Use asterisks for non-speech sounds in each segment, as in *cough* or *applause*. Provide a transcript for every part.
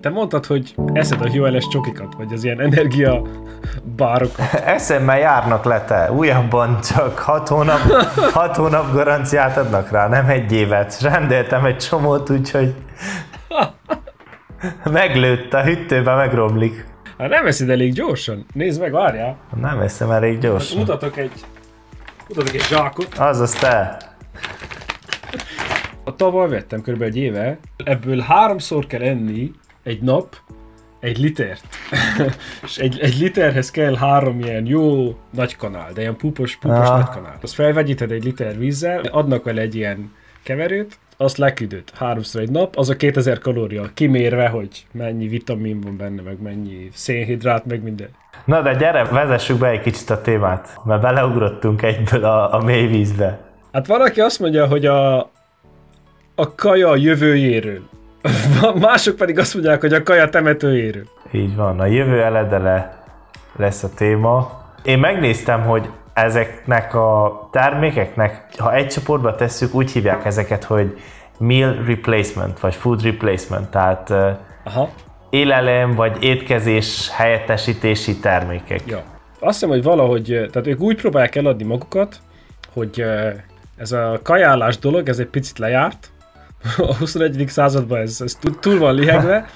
Te mondtad, hogy eszed a Hioles csokikat, vagy az ilyen energia bárokat. *laughs* Eszemmel járnak le te. Újabban csak hat hónap, hat hónap garanciát adnak rá, nem egy évet. Rendeltem egy csomót, úgyhogy *laughs* meglőtt a hűtőbe, megromlik. Hát nem eszed elég gyorsan. Nézd meg, várjál. Nem eszem elég gyorsan. Mutatok egy, mutatok egy zsákot. Azaz te. A tavaly vettem kb. egy éve, ebből háromszor kell enni egy nap egy litert. *laughs* és egy, egy literhez kell három ilyen jó nagy kanál, de ilyen pupos, pupos Ah. nagy kanál. Azt felvegyíted egy liter vízzel, adnak vele egy ilyen keverőt, azt leküldöd háromszor egy nap, az a 2000 kalória, kimérve, hogy mennyi vitamin van benne, meg mennyi szénhidrát, meg minden. Na de gyere, vezessük be egy kicsit a témát, mert beleugrottunk egyből a, a mély vízbe. Hát van, aki azt mondja, hogy a, a kaja a jövőjéről. *laughs* Mások pedig azt mondják, hogy a kaja temetőjéről. Így van, a jövő eledele lesz a téma. Én megnéztem, hogy ezeknek a termékeknek, ha egy csoportba tesszük, úgy hívják ezeket, hogy meal replacement, vagy food replacement, tehát Aha. élelem vagy étkezés helyettesítési termékek. Ja. Azt hiszem, hogy valahogy, eh, tehát ők úgy próbálják eladni magukat, hogy ez a kajálás dolog, ez egy picit lejárt. A 21. században ez, ez túl- van lihegve,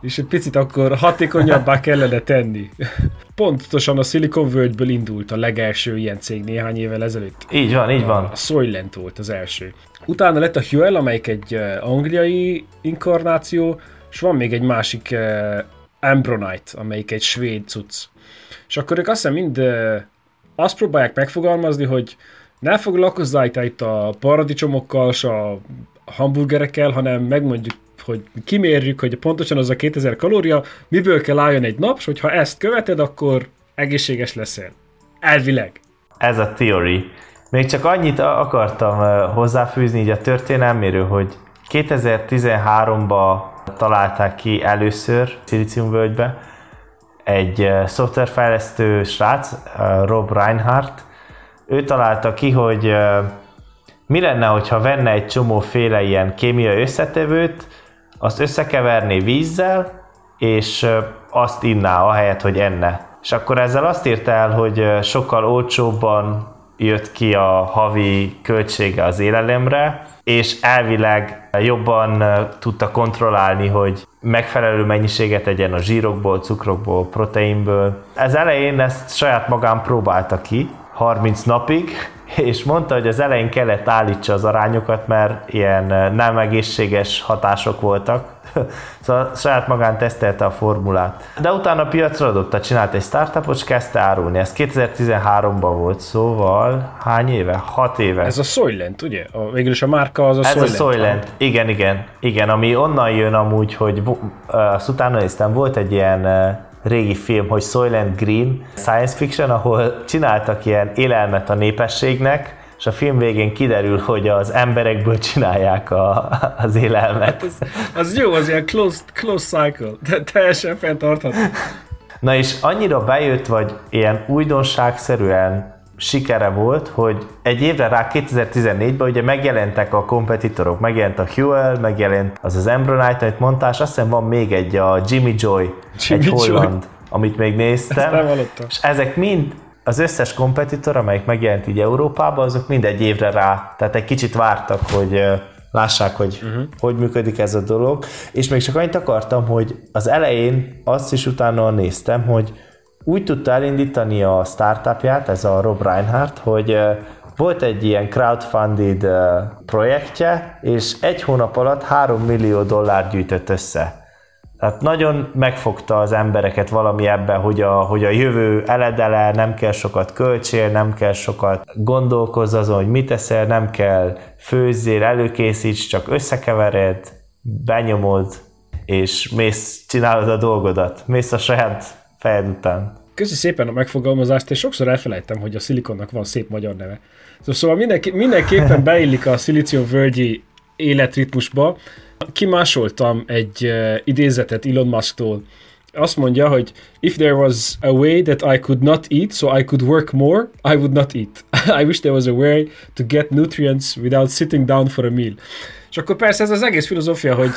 és egy picit akkor hatékonyabbá kellene tenni. Pontosan a Silicon völgyből indult a legelső ilyen cég néhány évvel ezelőtt. Így van, így van. A Soylent volt az első. Utána lett a Huel, amelyik egy angliai inkarnáció, és van még egy másik uh, Ambronite, amelyik egy svéd cucc. És akkor ők azt hiszem mind uh, azt próbálják megfogalmazni, hogy ne foglalkozzál itt a paradicsomokkal, s a hamburgerekkel, hanem megmondjuk, hogy kimérjük, hogy pontosan az a 2000 kalória, miből kell álljon egy nap, és hogyha ezt követed, akkor egészséges leszel. Elvileg. Ez a theory. Még csak annyit akartam hozzáfűzni így a történelméről, hogy 2013-ban találták ki először Szilíciumvölgybe egy szoftverfejlesztő srác, Rob Reinhardt. Ő találta ki, hogy mi lenne, hogyha venne egy csomóféle ilyen kémiai összetevőt, azt összekeverné vízzel, és azt inná, ahelyett, hogy enne. És akkor ezzel azt írta el, hogy sokkal olcsóbban jött ki a havi költsége az élelemre, és elvileg jobban tudta kontrollálni, hogy megfelelő mennyiséget egyen a zsírokból, cukrokból, proteinből. Ez elején ezt saját magán próbálta ki, 30 napig, és mondta, hogy az elején kellett állítsa az arányokat, mert ilyen ö, nem egészséges hatások voltak. *laughs* szóval saját magán tesztelte a formulát. De utána piacra adott, csinált egy startupot, és kezdte árulni. Ez 2013-ban volt, szóval hány éve? 6 éve. Ez a Soylent, ugye? A, végül is a márka az a Ez Soylent. a Soylent. Igen, igen. Igen, ami onnan jön amúgy, hogy ö, azt utána néztem, volt egy ilyen ö, régi film, hogy Soylent Green science fiction, ahol csináltak ilyen élelmet a népességnek, és a film végén kiderül, hogy az emberekből csinálják a, az élelmet. Az, az jó, az ilyen closed, closed cycle. De teljesen fenntartható. Na és annyira bejött, vagy ilyen újdonságszerűen sikere volt, hogy egy évre rá 2014-ben ugye megjelentek a kompetitorok, megjelent a Huel, megjelent az az Embronite, amit mondtál, és azt hiszem van még egy, a Jimmy Joy, Jimmy egy Joy. holland, amit még néztem. És ezek mind, az összes kompetitor, amelyik megjelent így Európában, azok mind egy évre rá, tehát egy kicsit vártak, hogy lássák, hogy uh-huh. hogy működik ez a dolog. És még csak annyit akartam, hogy az elején azt is utána néztem, hogy úgy tudta elindítani a startupját, ez a Rob Reinhardt, hogy volt egy ilyen crowdfunded projektje, és egy hónap alatt 3 millió dollár gyűjtött össze. Tehát nagyon megfogta az embereket valami ebben, hogy a, hogy a jövő eledele, nem kell sokat költsél, nem kell sokat gondolkozz azon, hogy mit eszel, nem kell főzzél, előkészíts, csak összekevered, benyomod, és mész, csinálod a dolgodat, mész a saját fejed után. Köszi szépen a megfogalmazást, és sokszor elfelejtem, hogy a szilikonnak van szép magyar neve. Szóval mindenki, mindenképpen *laughs* beillik a szilícium völgyi életritmusba. Kimásoltam egy uh, idézetet Elon Musktól. Azt mondja, hogy if there was a way that I could not eat, so I could work more, I would not eat. *laughs* I wish there was a way to get nutrients without sitting down for a meal. És akkor persze ez az egész filozófia, hogy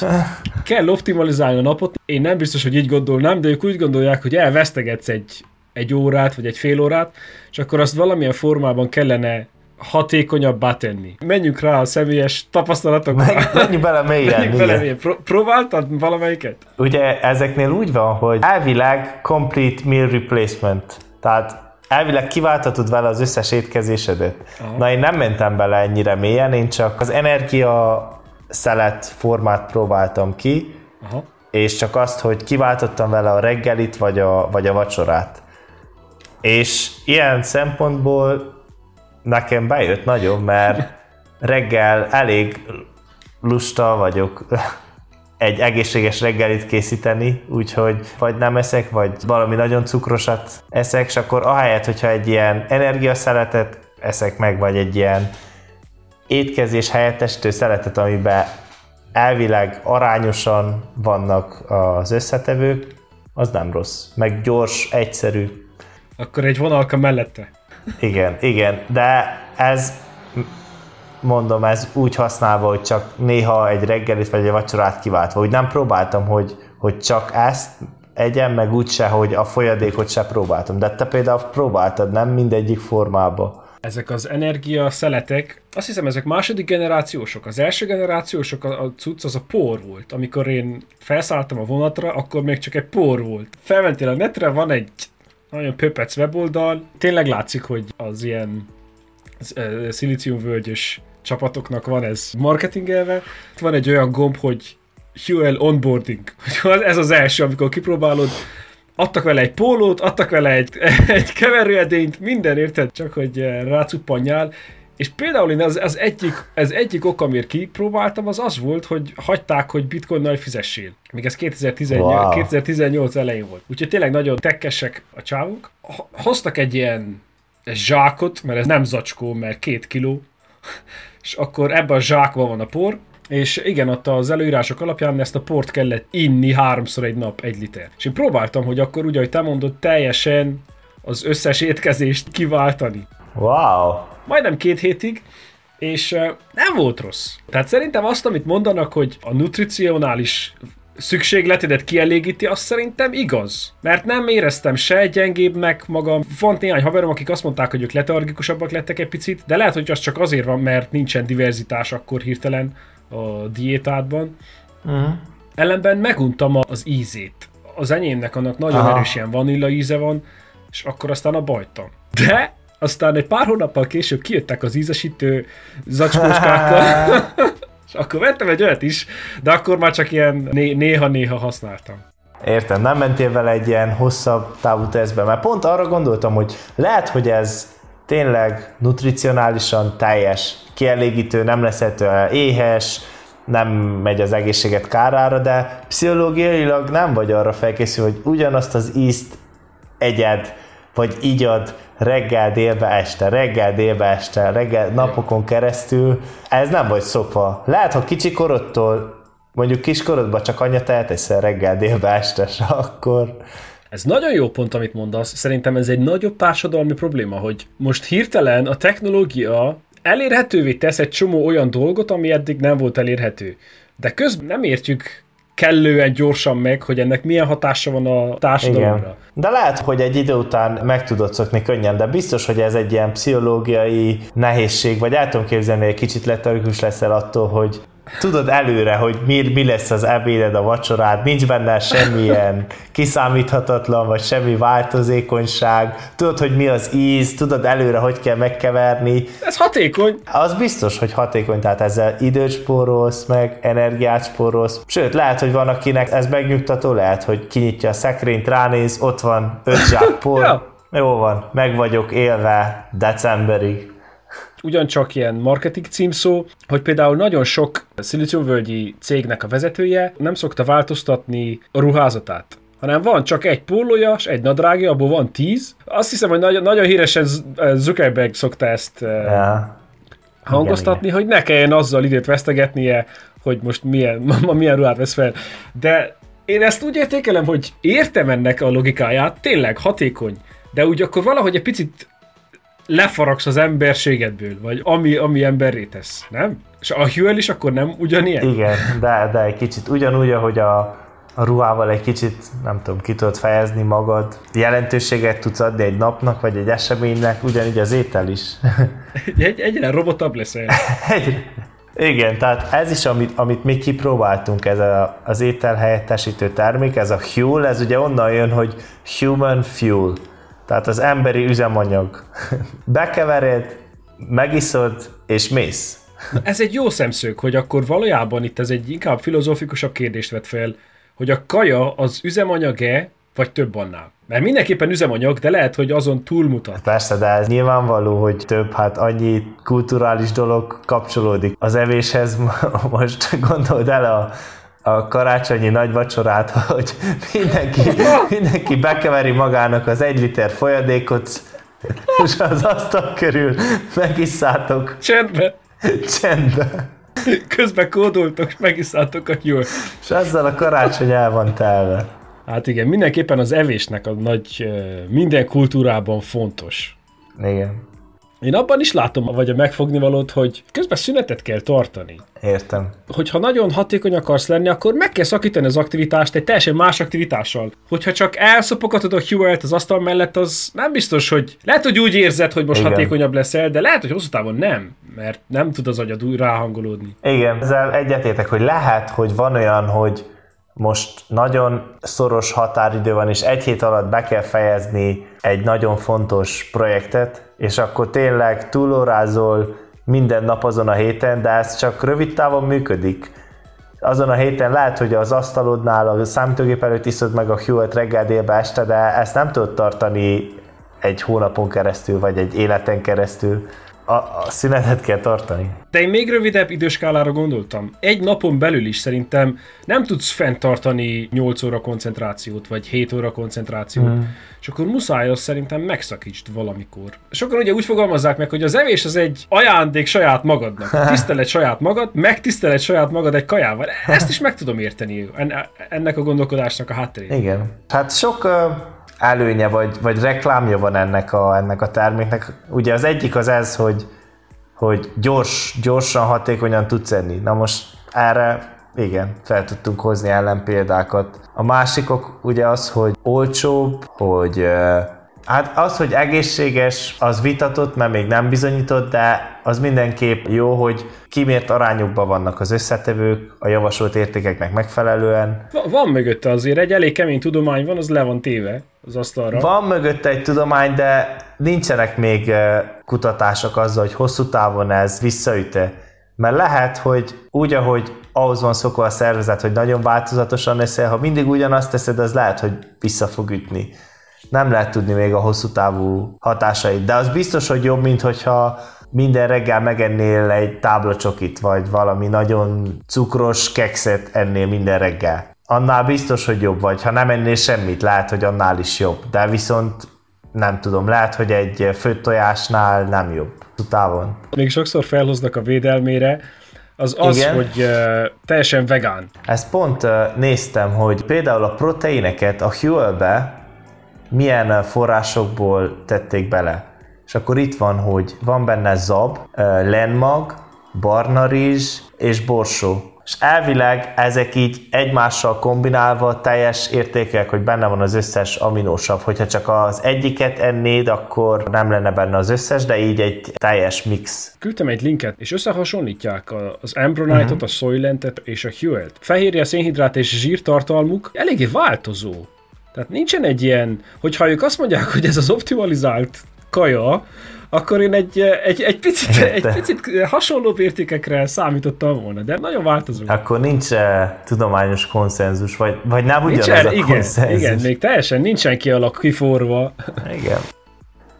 kell optimalizálni a napot. Én nem biztos, hogy így gondolnám, de ők úgy gondolják, hogy elvesztegetsz egy, egy órát, vagy egy fél órát, és akkor azt valamilyen formában kellene hatékonyabbá tenni. Menjünk rá a személyes tapasztalatokra. Menjünk bele mélyen. Menjünk bele mélyen. Pró- próbáltad valamelyiket? Ugye ezeknél úgy van, hogy elvileg complete meal replacement. Tehát elvileg kiváltatod vele az összes étkezésedet. Aha. Na én nem mentem bele ennyire mélyen, én csak az energia szelet formát próbáltam ki, Aha. és csak azt, hogy kiváltottam vele a reggelit vagy a, vagy a vacsorát. És ilyen szempontból nekem bejött nagyon, mert *laughs* reggel elég lusta vagyok *laughs* egy egészséges reggelit készíteni, úgyhogy vagy nem eszek, vagy valami nagyon cukrosat eszek, és akkor ahelyett, hogyha egy ilyen energiaszeletet eszek meg, vagy egy ilyen étkezés helyettesítő szeletet, amiben elvileg arányosan vannak az összetevők, az nem rossz. Meg gyors, egyszerű. Akkor egy vonalka mellette. Igen, igen, de ez mondom, ez úgy használva, hogy csak néha egy reggelit vagy egy vacsorát kiváltva. Úgy nem próbáltam, hogy, hogy csak ezt egyen, meg úgyse, hogy a folyadékot se próbáltam. De te például próbáltad, nem mindegyik formába. Ezek az energia szeletek, azt hiszem ezek második generációsok. Az első generációsok, a, a cucc az a por volt. Amikor én felszálltam a vonatra, akkor még csak egy por volt. Felmentél a netre, van egy nagyon pöpec weboldal. Tényleg látszik, hogy az ilyen szilíciumvölgyös csapatoknak van ez marketingelve. Van egy olyan gomb, hogy Huel onboarding. *laughs* Ez az első, amikor kipróbálod, adtak vele egy pólót, adtak vele egy, *laughs* egy keverőedényt, minden érted, csak hogy rácuppanjál, és például én az, az egyik, az egyik ok, amiért kipróbáltam, az az volt, hogy hagyták, hogy bitcoinnal fizessél. Még ez 2018, wow. 2018 elején volt. Úgyhogy tényleg nagyon tekkesek a csávok. Hoztak egy ilyen zsákot, mert ez nem zacskó, mert két kiló, *laughs* és akkor ebben a zsákban van a por, és igen, ott az előírások alapján ezt a port kellett inni háromszor egy nap, egy liter. És én próbáltam, hogy akkor úgy, ahogy te mondod, teljesen az összes étkezést kiváltani. Wow! Majdnem két hétig, és nem volt rossz. Tehát szerintem azt, amit mondanak, hogy a nutricionális szükségletedet kielégíti, azt szerintem igaz. Mert nem éreztem se gyengébb meg magam. Van néhány haverom, akik azt mondták, hogy ők letargikusabbak lettek egy picit, de lehet, hogy az csak azért van, mert nincsen diverzitás akkor hirtelen a diétádban. Uh-huh. Ellenben meguntam az ízét. Az enyémnek annak nagyon Aha. erős ilyen vanilla íze van, és akkor aztán a bajtam. De aztán egy pár hónappal később kijöttek az ízesítő zacskóskákkal, *laughs* és akkor vettem egy olyat is, de akkor már csak ilyen né- néha-néha használtam. Értem, nem mentél vele egy ilyen hosszabb távú tesztbe, mert pont arra gondoltam, hogy lehet, hogy ez tényleg nutricionálisan teljes, kielégítő, nem lesz éhes, nem megy az egészséget kárára, de pszichológiailag nem vagy arra felkészül, hogy ugyanazt az ízt egyed, vagy igyad reggel, délbe, este, reggel, délbe, este, reggel, napokon keresztül, ez nem vagy szokva. Lehet, hogy kicsi korodtól, mondjuk kiskorodban csak anya elteszel reggel, délbe, este, akkor ez nagyon jó pont, amit mondasz. Szerintem ez egy nagyobb társadalmi probléma, hogy most hirtelen a technológia elérhetővé tesz egy csomó olyan dolgot, ami eddig nem volt elérhető. De közben nem értjük kellően gyorsan meg, hogy ennek milyen hatása van a társadalomra. Igen. De lehet, hogy egy idő után meg tudod szokni könnyen, de biztos, hogy ez egy ilyen pszichológiai nehézség, vagy el tudom képzelni, hogy egy kicsit letargikus leszel attól, hogy tudod előre, hogy mi, mi lesz az ebéded, a vacsorád, nincs benne semmilyen kiszámíthatatlan, vagy semmi változékonyság, tudod, hogy mi az íz, tudod előre, hogy kell megkeverni. Ez hatékony. Az biztos, hogy hatékony, tehát ezzel időt spórolsz, meg energiát spórolsz. Sőt, lehet, hogy van, akinek ez megnyugtató, lehet, hogy kinyitja a szekrényt, ránéz, ott van öt zsák por. *laughs* ja. Jó van, meg vagyok élve decemberig ugyancsak ilyen marketing címszó, hogy például nagyon sok szilíciumvölgyi cégnek a vezetője nem szokta változtatni a ruházatát hanem van csak egy pólója, és egy nadrágja, abból van tíz. Azt hiszem, hogy nagyon, nagyon híresen Zuckerberg szokta ezt ja. hangoztatni, igen, hogy ne kelljen azzal időt vesztegetnie, hogy most milyen, *laughs* ma milyen ruhát vesz fel. De én ezt úgy értékelem, hogy értem ennek a logikáját, tényleg hatékony, de úgy akkor valahogy egy picit lefaragsz az emberségedből, vagy ami, ami emberré tesz, nem? És a Huel is akkor nem ugyanilyen? Igen, de, de egy kicsit ugyanúgy, ahogy a, a ruhával egy kicsit, nem tudom, ki tudod fejezni magad, jelentőséget tudsz adni egy napnak, vagy egy eseménynek, ugyanígy az étel is. Egy, egyre robotabb leszel. *laughs* Egyre. Igen, tehát ez is, amit, amit mi kipróbáltunk, ez a, az étel helyettesítő termék, ez a Fuel, ez ugye onnan jön, hogy Human Fuel, tehát az emberi üzemanyag. *laughs* Bekevered, megiszod, és mész. Ez egy jó szemszög, hogy akkor valójában itt ez egy inkább filozófikusabb kérdést vet fel, hogy a kaja az üzemanyag-e, vagy több annál. Mert mindenképpen üzemanyag, de lehet, hogy azon túlmutat. Persze, de ez nyilvánvaló, hogy több, hát annyi kulturális dolog kapcsolódik az evéshez. *laughs* Most gondold el a, a karácsonyi nagy vacsorát, *laughs* hogy mindenki, mindenki bekeveri magának az egy liter folyadékot, és az asztal körül megisszátok. Csendben. Csendben. Közben kódoltok, és a jól. És ezzel a karácsony el van telve. Hát igen, mindenképpen az evésnek a nagy, minden kultúrában fontos. Igen. Én abban is látom, vagy a megfogni valót, hogy közben szünetet kell tartani. Értem. Hogyha nagyon hatékony akarsz lenni, akkor meg kell szakítani az aktivitást egy teljesen más aktivitással. Hogyha csak elszopogatod a Hewelt az asztal mellett, az nem biztos, hogy lehet, hogy úgy érzed, hogy most Igen. hatékonyabb leszel, de lehet, hogy hosszú távon nem, mert nem tud az agyad úgy ráhangolódni. Igen, ezzel egyetétek, hogy lehet, hogy van olyan, hogy most nagyon szoros határidő van, és egy hét alatt be kell fejezni egy nagyon fontos projektet, és akkor tényleg túlórázol minden nap azon a héten, de ez csak rövid távon működik. Azon a héten lehet, hogy az asztalodnál a számítógép előtt iszod meg a Hewitt reggel délbe este, de ezt nem tudod tartani egy hónapon keresztül, vagy egy életen keresztül a, a szünetet kell tartani. De én még rövidebb időskálára gondoltam. Egy napon belül is szerintem nem tudsz fenntartani 8 óra koncentrációt, vagy 7 óra koncentrációt, mm. és akkor muszáj azt szerintem megszakítsd valamikor. Sokan ugye úgy fogalmazzák meg, hogy az evés az egy ajándék saját magadnak. *laughs* Tisztelet saját magad, megtisztelet saját magad egy kajával. Ezt is meg tudom érteni, ennek a gondolkodásnak a hátterét. Igen. Hát sok uh előnye vagy, vagy reklámja van ennek a, ennek a terméknek. Ugye az egyik az ez, hogy, hogy gyors, gyorsan, hatékonyan tudsz enni. Na most erre igen, fel tudtunk hozni ellenpéldákat. A másikok ugye az, hogy olcsóbb, hogy Hát az, hogy egészséges, az vitatott, mert még nem bizonyított, de az mindenképp jó, hogy kimért arányokban vannak az összetevők a javasolt értékeknek megfelelően. Van mögötte azért egy elég kemény tudomány van, az le van téve az asztalra. Van mögötte egy tudomány, de nincsenek még kutatások azzal, hogy hosszú távon ez visszaüte. Mert lehet, hogy úgy, ahogy ahhoz van szokva a szervezet, hogy nagyon változatosan eszel, ha mindig ugyanazt teszed, az lehet, hogy vissza fog ütni nem lehet tudni még a hosszú távú hatásait, de az biztos, hogy jobb, mint hogyha minden reggel megennél egy tábla csokit, vagy valami nagyon cukros kekszet ennél minden reggel. Annál biztos, hogy jobb vagy. Ha nem ennél semmit, lehet, hogy annál is jobb. De viszont nem tudom, lehet, hogy egy főtt tojásnál nem jobb távon. Még sokszor felhoznak a védelmére, az az, Igen. hogy uh, teljesen vegán. Ezt pont uh, néztem, hogy például a proteineket a Huel-be milyen forrásokból tették bele. És akkor itt van, hogy van benne zab, lenmag, barna rizs és borsó. És elvileg ezek így egymással kombinálva teljes értékek, hogy benne van az összes aminósav. Hogyha csak az egyiket ennéd, akkor nem lenne benne az összes, de így egy teljes mix. Küldtem egy linket, és összehasonlítják az Ambronite-ot, uh-huh. a Soylentet és a Huelt. Fehérje, szénhidrát és zsírtartalmuk eléggé változó. Tehát nincsen egy ilyen, hogyha ők azt mondják, hogy ez az optimalizált kaja, akkor én egy, egy, egy, picit, egy picit hasonló értékekre számítottam volna, de nagyon változó. Akkor nincs uh, tudományos konszenzus, vagy, vagy nem ugyanaz nincsen, a igen, konszenzus. Igen, még teljesen nincsen kialak kiforva. Igen.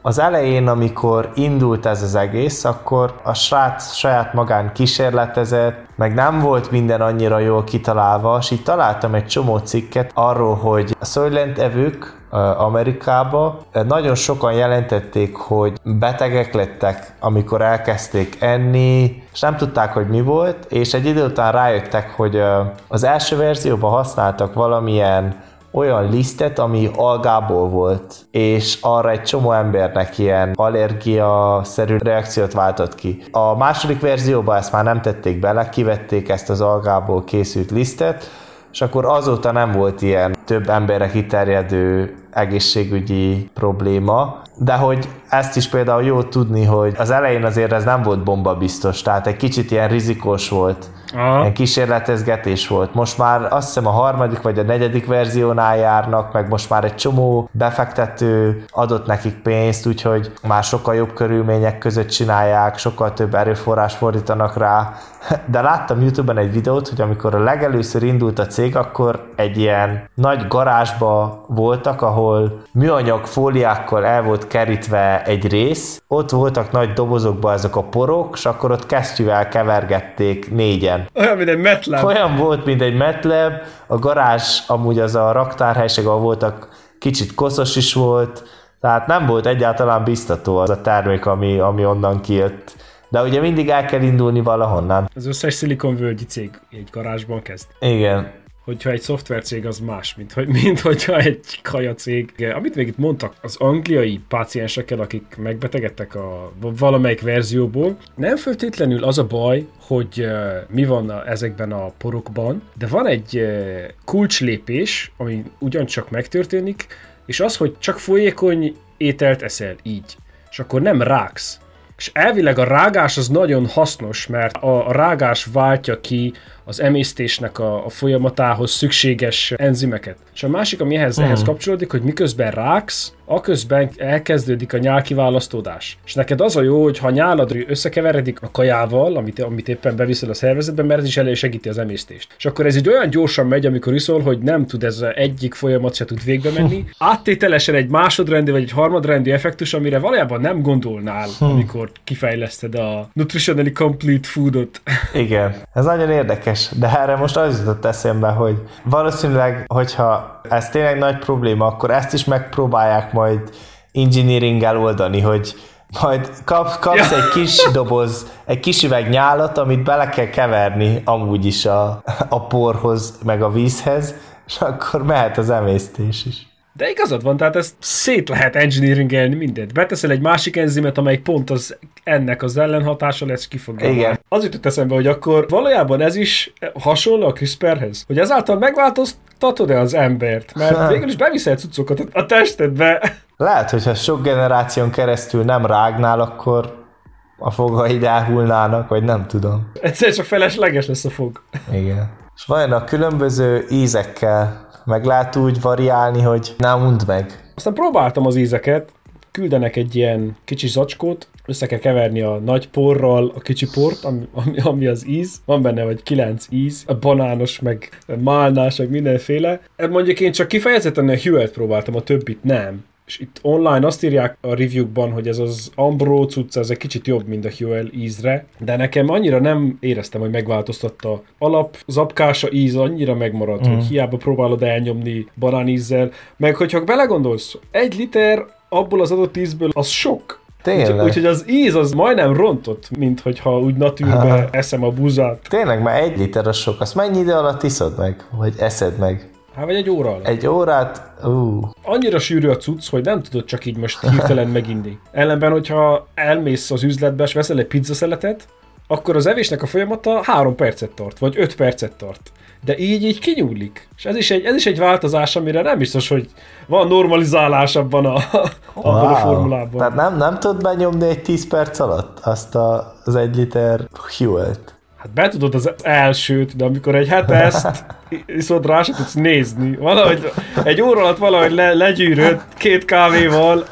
Az elején, amikor indult ez az egész, akkor a srác saját magán kísérletezett, meg nem volt minden annyira jól kitalálva, és így találtam egy csomó cikket arról, hogy a Soylent evők Amerikába nagyon sokan jelentették, hogy betegek lettek, amikor elkezdték enni, és nem tudták, hogy mi volt, és egy idő után rájöttek, hogy az első verzióban használtak valamilyen olyan lisztet, ami algából volt, és arra egy csomó embernek ilyen allergia-szerű reakciót váltott ki. A második verzióban ezt már nem tették bele, kivették ezt az algából készült lisztet, és akkor azóta nem volt ilyen több emberre kiterjedő egészségügyi probléma, de hogy ezt is például jó tudni, hogy az elején azért ez nem volt bomba biztos, tehát egy kicsit ilyen rizikós volt Aha. Ilyen kísérletezgetés volt. Most már azt hiszem a harmadik vagy a negyedik verziónál járnak, meg most már egy csomó befektető adott nekik pénzt, úgyhogy már sokkal jobb körülmények között csinálják, sokkal több erőforrás fordítanak rá. *laughs* De láttam YouTube-ben egy videót, hogy amikor a legelőször indult a cég, akkor egy ilyen nagy garázsba voltak, ahol műanyag fóliákkal el volt kerítve egy rész, ott voltak nagy dobozokban ezek a porok, és akkor ott kesztyűvel kevergették négyen. Olyan, mint egy metlab. Olyan volt, mint egy metlab. A garázs amúgy az a raktárhelység, ahol voltak, kicsit koszos is volt, tehát nem volt egyáltalán biztató az a termék, ami, ami onnan kijött. De ugye mindig el kell indulni valahonnan. Az összes szilikonvölgyi cég egy garázsban kezd. Igen hogyha egy szoftvercég az más, mint, hogy, mint hogyha egy kaja cég. Amit még itt mondtak, az angliai páciensekkel, akik megbetegedtek a valamelyik verzióból, nem feltétlenül az a baj, hogy mi van ezekben a porokban, de van egy kulcslépés, ami ugyancsak megtörténik, és az, hogy csak folyékony ételt eszel így, és akkor nem ráksz. És elvileg a rágás az nagyon hasznos, mert a, rágás váltja ki az emésztésnek a, a folyamatához szükséges enzimeket. És a másik, ami ehhez, mm. ehhez kapcsolódik, hogy miközben ráksz, aközben elkezdődik a nyálkiválasztódás. És neked az a jó, hogy ha a nyálad összekeveredik a kajával, amit, amit éppen beviszel a szervezetbe, mert ez is elősegíti az emésztést. És akkor ez egy olyan gyorsan megy, amikor iszol, hogy nem tud ez egyik folyamat se tud végbe menni. Áttételesen egy másodrendi vagy egy harmadrendi effektus, amire valójában nem gondolnál, amikor kifejleszted a nutritionally complete foodot. Igen, ez nagyon érdekes, de erre most az jutott eszembe, hogy valószínűleg, hogyha ez tényleg nagy probléma, akkor ezt is megpróbálják majd engineeringgel oldani, hogy majd kap, kapsz ja. egy kis doboz, egy kis üveg nyálat, amit bele kell keverni amúgy is a, a porhoz, meg a vízhez, és akkor mehet az emésztés is. De igazad van, tehát ezt szét lehet engineeringelni mindent. Beteszel egy másik enzimet, amelyik pont az ennek az ellenhatása lesz, ki fogja. Igen. Az jutott eszembe, hogy akkor valójában ez is hasonló a CRISPR-hez. Hogy ezáltal megváltoztatod-e az embert? Mert végül is beviszel cuccokat a testedbe. Lehet, hogyha sok generáción keresztül nem rágnál, akkor a fogaid elhullnának, vagy nem tudom. Egyszer csak felesleges lesz a fog. Igen. És vajon a különböző ízekkel meg lehet úgy variálni, hogy nem mond meg. Aztán próbáltam az ízeket, küldenek egy ilyen kicsi zacskót, össze kell keverni a nagy porral a kicsi port, ami, ami, ami az íz. Van benne vagy kilenc íz, a banános, meg málnás, meg mindenféle. Mondjuk én csak kifejezetten a Huelt próbáltam, a többit nem és itt online azt írják a review-ban, hogy ez az Ambro cucca, ez egy kicsit jobb, mint a Huel ízre, de nekem annyira nem éreztem, hogy megváltoztatta. Alap zapkása íz annyira megmaradt, mm. hogy hiába próbálod elnyomni banánízzel, meg hogyha belegondolsz, egy liter abból az adott ízből, az sok. Tényleg. Úgyhogy az íz az majdnem rontott, mint hogyha úgy natűrbe *laughs* eszem a búzát. Tényleg, mert egy liter az sok. Azt mennyi idő alatt iszod meg? Vagy eszed meg? Hát vagy egy óra alatt. Egy órát? Uh. Annyira sűrű a cucc, hogy nem tudod csak így most hirtelen meginni. Ellenben, hogyha elmész az üzletbe, és veszel egy pizzaszeletet, akkor az evésnek a folyamata három percet tart, vagy öt percet tart. De így így kinyúlik. És ez is egy, ez is egy változás, amire nem biztos, hogy van normalizálás abban a, wow. abban a formulában. Tehát nem, nem tudod benyomni egy 10 perc alatt azt a, az egy liter Huelt? Hát be tudod az elsőt, de amikor egy heteszt viszont rá se tudsz nézni. Valahogy egy óra alatt valahogy le, legyűrött két kávéval.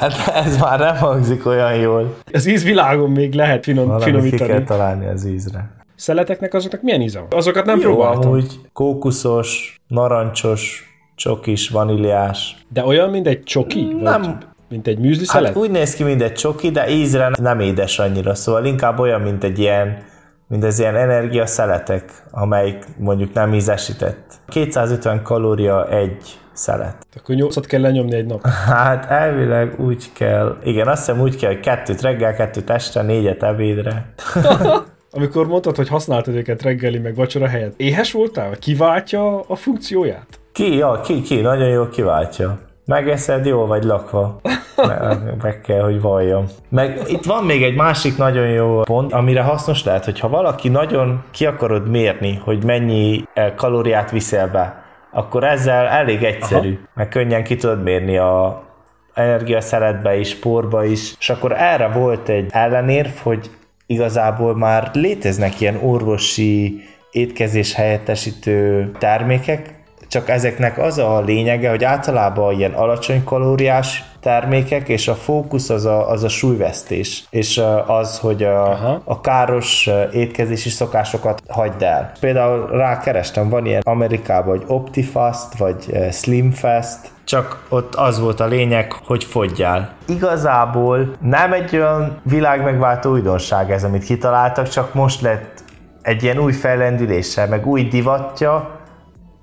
Hát ez már nem hangzik olyan jól. Az ízvilágon még lehet finom, Valami finomítani. ki kell találni az ízre. Szeleteknek azoknak milyen íze Azokat nem Jó, próbáltam. amúgy kókuszos, narancsos, csokis, vaníliás. De olyan, mint egy csoki? Nem. Vagy mint egy műzli hát szelet? úgy néz ki, mint egy csoki, de ízre nem édes annyira, szóval inkább olyan, mint egy ilyen mint az ilyen energiaszeletek, amelyik mondjuk nem ízesített. 250 kalória egy szelet. Akkor 8 kell lenyomni egy nap. *laughs* Hát elvileg úgy kell, igen, azt hiszem úgy kell, hogy kettőt reggel, kettőt este, négyet ebédre. *laughs* Amikor mondtad, hogy használtad őket reggeli meg vacsora helyett, éhes voltál? Vagy kiváltja a funkcióját? Ki, ja, ki, ki, nagyon jól kiváltja. Megeszed, jól vagy lakva. Meg, meg kell, hogy valljam. Meg itt van még egy másik nagyon jó pont, amire hasznos lehet, hogy ha valaki nagyon ki akarod mérni, hogy mennyi eh, kalóriát viszel be, akkor ezzel elég egyszerű, Aha. meg könnyen ki tudod mérni a energiaszeretbe is, porba is, és akkor erre volt egy ellenérv, hogy igazából már léteznek ilyen orvosi étkezés helyettesítő termékek, csak ezeknek az a lényege, hogy általában ilyen alacsony kalóriás termékek, és a fókusz az a, az a súlyvesztés, és az, hogy a, a káros étkezési szokásokat hagyd el. Például rákerestem, van ilyen Amerikában, hogy Optifast, vagy Slimfast, csak ott az volt a lényeg, hogy fogyjál. Igazából nem egy olyan világmegváltó újdonság ez, amit kitaláltak, csak most lett egy ilyen új fellendüléssel, meg új divatja,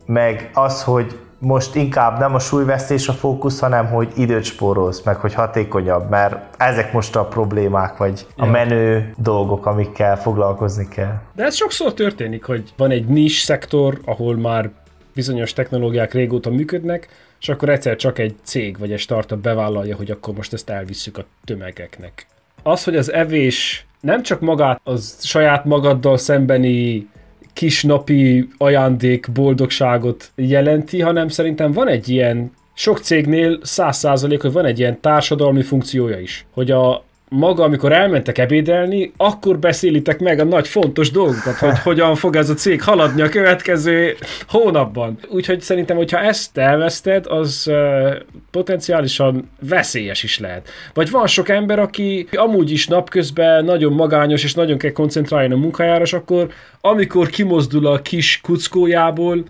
meg az, hogy most inkább nem a súlyvesztés a fókusz, hanem hogy időt spórolsz, meg hogy hatékonyabb, mert ezek most a problémák, vagy a menő dolgok, amikkel foglalkozni kell. De ez sokszor történik, hogy van egy nis szektor, ahol már bizonyos technológiák régóta működnek, és akkor egyszer csak egy cég vagy egy startup bevállalja, hogy akkor most ezt elvisszük a tömegeknek. Az, hogy az evés nem csak magát, az saját magaddal szembeni kis napi ajándék boldogságot jelenti, hanem szerintem van egy ilyen sok cégnél száz százalék, hogy van egy ilyen társadalmi funkciója is, hogy a maga, amikor elmentek ebédelni, akkor beszélitek meg a nagy fontos dolgokat, hogy *laughs* hogyan fog ez a cég haladni a következő hónapban. Úgyhogy szerintem, hogyha ezt elveszted, az uh, potenciálisan veszélyes is lehet. Vagy van sok ember, aki amúgy is napközben nagyon magányos, és nagyon kell koncentrálni a munkájára, és akkor amikor kimozdul a kis kuckójából,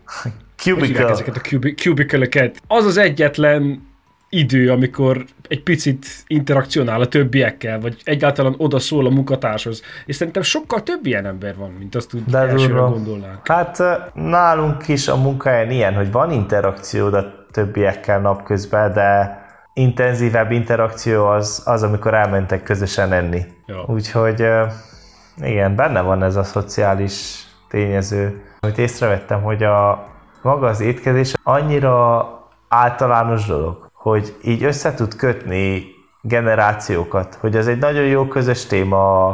Cubicle. ezeket a cubicle Az az egyetlen idő, amikor egy picit interakcionál a többiekkel, vagy egyáltalán oda szól a munkatárshoz. És szerintem sokkal több ilyen ember van, mint azt úgy De elsőre durva. gondolnánk. Hát nálunk is a munkahelyen ilyen, hogy van interakció a többiekkel napközben, de intenzívebb interakció az, az amikor elmentek közösen enni. Ja. Úgyhogy igen, benne van ez a szociális tényező. Amit észrevettem, hogy a maga az étkezés annyira általános dolog, hogy így össze tud kötni generációkat, hogy ez egy nagyon jó közös téma a,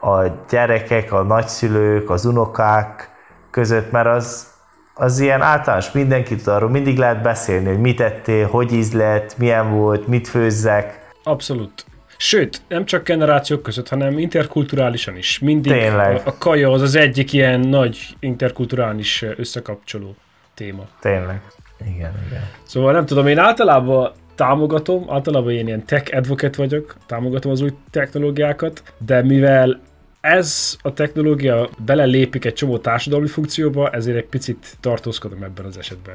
a gyerekek, a nagyszülők, az unokák között, mert az, az ilyen általános, mindenki tud arról, mindig lehet beszélni, hogy mit ettél, hogy ízlett, milyen volt, mit főzzek. Abszolút. Sőt, nem csak generációk között, hanem interkulturálisan is. Mindig Tényleg. A, a kaja az az egyik ilyen nagy interkulturális összekapcsoló téma. Tényleg. Igen, igen. Szóval nem tudom, én általában támogatom, általában én ilyen tech advocate vagyok, támogatom az új technológiákat, de mivel ez a technológia belelépik egy csomó társadalmi funkcióba, ezért egy picit tartózkodom ebben az esetben.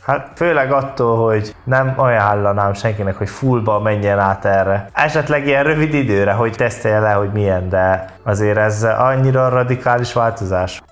Hát főleg attól, hogy nem ajánlanám senkinek, hogy fullba menjen át erre. Esetleg ilyen rövid időre, hogy tesztelje le, hogy milyen, de azért ez annyira radikális változás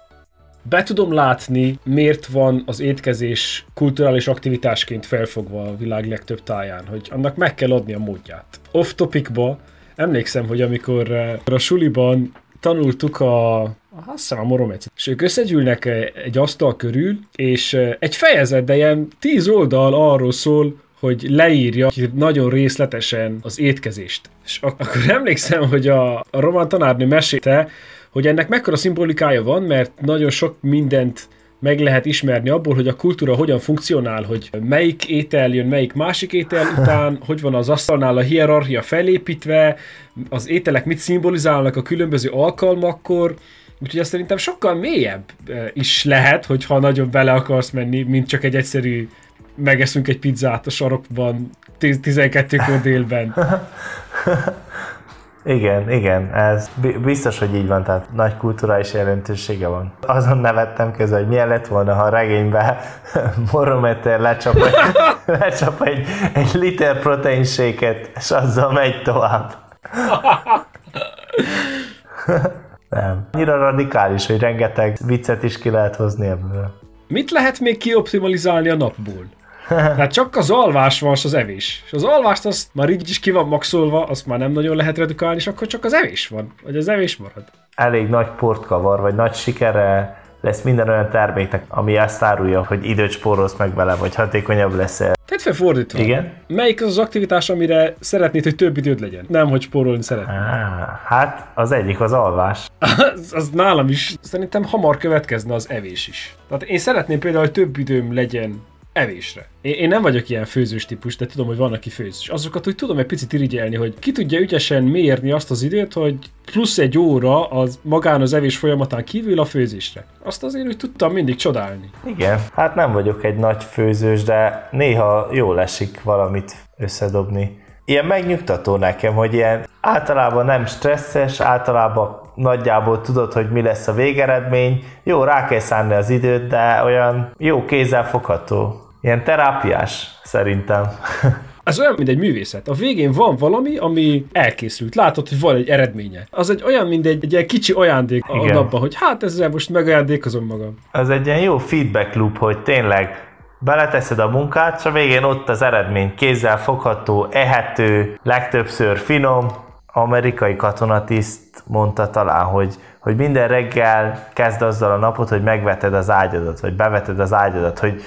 be tudom látni, miért van az étkezés kulturális aktivitásként felfogva a világ legtöbb táján, hogy annak meg kell adni a módját. Off-topicba emlékszem, hogy amikor eh, a suliban tanultuk a azt hiszem a moromec. És ők összegyűlnek eh, egy asztal körül, és eh, egy fejezet, de ilyen tíz oldal arról szól, hogy leírja nagyon részletesen az étkezést. És ak- akkor *laughs* emlékszem, hogy a, a román tanárnő mesélte, hogy ennek mekkora szimbolikája van, mert nagyon sok mindent meg lehet ismerni abból, hogy a kultúra hogyan funkcionál, hogy melyik étel jön melyik másik étel *laughs* után, hogy van az asztalnál a hierarchia felépítve, az ételek mit szimbolizálnak a különböző alkalmakkor, úgyhogy azt szerintem sokkal mélyebb is lehet, hogyha nagyon bele akarsz menni, mint csak egy egyszerű megeszünk egy pizzát a sarokban 12-kor délben. *laughs* Igen, igen, ez biztos, hogy így van, tehát nagy kulturális jelentősége van. Azon nevettem közben, hogy milyen lett volna, ha a regényben *laughs* Morometer lecsap, egy, *laughs* lecsap egy, egy liter proteinséket, és azzal megy tovább. *laughs* Nem. Annyira radikális, hogy rengeteg viccet is ki lehet hozni ebből. Mit lehet még kioptimalizálni a napból? Hát csak az alvás van, az evés. És az alvást azt már így is ki van maxolva, azt már nem nagyon lehet redukálni, és akkor csak az evés van, vagy az evés marad. Elég nagy port kavar, vagy nagy sikere lesz minden olyan terméknek, ami azt árulja, hogy időt spórolsz meg vele, vagy hatékonyabb leszel. Tehát felfordítva. Igen? Melyik az az aktivitás, amire szeretnéd, hogy több időd legyen? Nem, hogy spórolni szeretnéd. Á, hát az egyik az alvás. *laughs* az, az nálam is szerintem hamar következne az evés is. Tehát én szeretném például, hogy több időm legyen evésre. Én, én nem vagyok ilyen főzős típus, de tudom, hogy van, aki főz. És azokat úgy tudom egy picit irigyelni, hogy ki tudja ügyesen mérni azt az időt, hogy plusz egy óra az magán az evés folyamatán kívül a főzésre. Azt azért úgy tudtam mindig csodálni. Igen, hát nem vagyok egy nagy főzős, de néha jól esik valamit összedobni. Ilyen megnyugtató nekem, hogy ilyen általában nem stresszes, általában nagyjából tudod, hogy mi lesz a végeredmény. Jó, rá kell szánni az időt, de olyan jó kézzel fogható. Ilyen terápiás, szerintem. *laughs* Ez olyan, mint egy művészet. A végén van valami, ami elkészült. Látod, hogy van egy eredménye. Az egy olyan, mint egy, egy ilyen kicsi ajándék a Igen. napban, hogy hát ezzel most megajándékozom magam. Az egy ilyen jó feedback loop, hogy tényleg beleteszed a munkát, és a végén ott az eredmény kézzel fogható, ehető, legtöbbször finom. Amerikai katonatiszt mondta talán, hogy, hogy minden reggel kezd azzal a napot, hogy megveted az ágyadat, vagy beveted az ágyadat, hogy,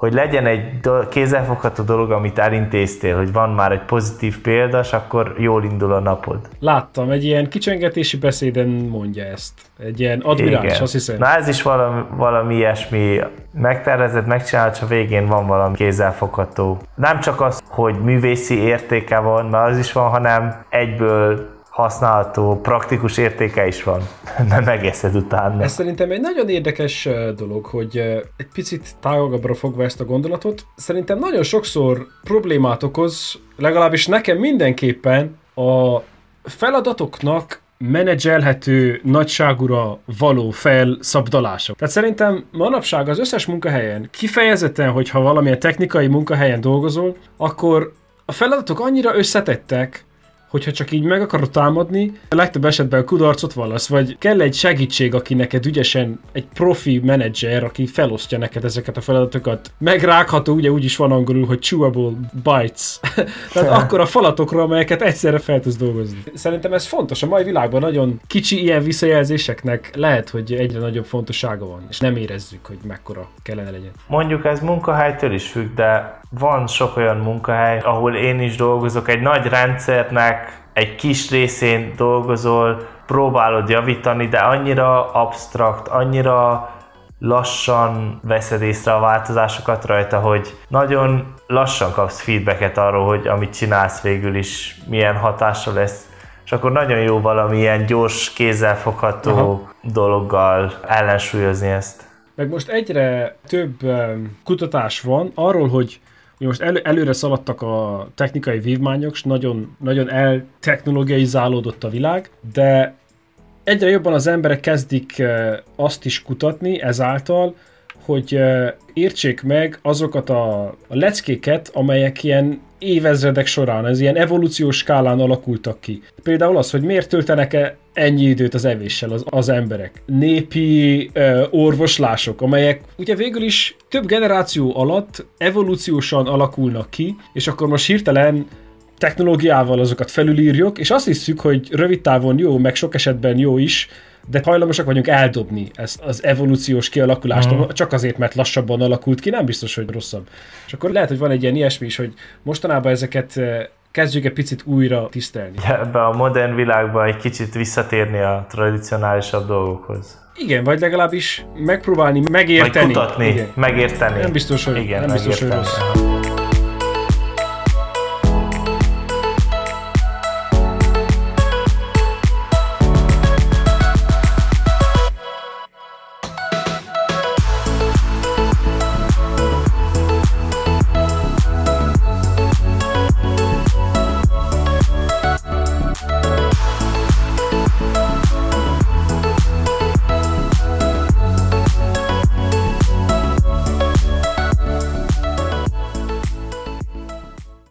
hogy legyen egy do- kézzelfogható dolog, amit elintéztél, hogy van már egy pozitív példa, és akkor jól indul a napod. Láttam, egy ilyen kicsengetési beszéden mondja ezt. Egy ilyen admirális, azt hiszem. Na ez is valami, valami ilyesmi, megtervezed, megcsinálod, és a végén van valami kézzelfogható. Nem csak az, hogy művészi értéke van, mert az is van, hanem egyből használható, praktikus értéke is van. *laughs* Nem egészed utána. Ez szerintem egy nagyon érdekes dolog, hogy egy picit tágabbra fogva ezt a gondolatot, szerintem nagyon sokszor problémát okoz, legalábbis nekem mindenképpen a feladatoknak menedzselhető nagyságúra való felszabdalások. Tehát szerintem manapság az összes munkahelyen, kifejezetten, hogyha valamilyen technikai munkahelyen dolgozol, akkor a feladatok annyira összetettek, hogyha csak így meg akarod támadni, a legtöbb esetben kudarcot vallasz, vagy kell egy segítség, aki neked ügyesen, egy profi menedzser, aki felosztja neked ezeket a feladatokat. Megrágható, ugye úgy is van angolul, hogy chewable bites. *laughs* Tehát akkor a falatokra, amelyeket egyszerre fel tudsz dolgozni. Szerintem ez fontos. A mai világban nagyon kicsi ilyen visszajelzéseknek lehet, hogy egyre nagyobb fontossága van, és nem érezzük, hogy mekkora kellene legyen. Mondjuk ez munkahelytől is függ, de van sok olyan munkahely, ahol én is dolgozok, egy nagy rendszernek egy kis részén dolgozol, próbálod javítani, de annyira absztrakt, annyira lassan veszed észre a változásokat rajta, hogy nagyon lassan kapsz feedbacket arról, hogy amit csinálsz végül is milyen hatása lesz, és akkor nagyon jó valamilyen gyors, kézzelfogható Aha. dologgal ellensúlyozni ezt. Meg most egyre több um, kutatás van arról, hogy most elő, előre szaladtak a technikai vívmányok, és nagyon, nagyon eltechnologiaizálódott a világ, de egyre jobban az emberek kezdik uh, azt is kutatni ezáltal, hogy uh, értsék meg azokat a, a leckéket, amelyek ilyen évezredek során, ez ilyen evolúciós skálán alakultak ki. Például az, hogy miért töltenek -e ennyi időt az evéssel az, az emberek. Népi ö, orvoslások, amelyek ugye végül is több generáció alatt evolúciósan alakulnak ki, és akkor most hirtelen technológiával azokat felülírjuk, és azt hiszük, hogy rövid távon jó, meg sok esetben jó is, de hajlamosak vagyunk eldobni ezt az evolúciós kialakulást, mm. csak azért, mert lassabban alakult ki, nem biztos, hogy rosszabb. És akkor lehet, hogy van egy ilyen ilyesmi is, hogy mostanában ezeket eh, kezdjük egy picit újra tisztelni. Ebbe a modern világban egy kicsit visszatérni a tradicionálisabb dolgokhoz. Igen, vagy legalábbis megpróbálni megérteni. Vagy kutatni, Igen. megérteni. Nem biztos, hogy, Igen, nem biztos, hogy rossz.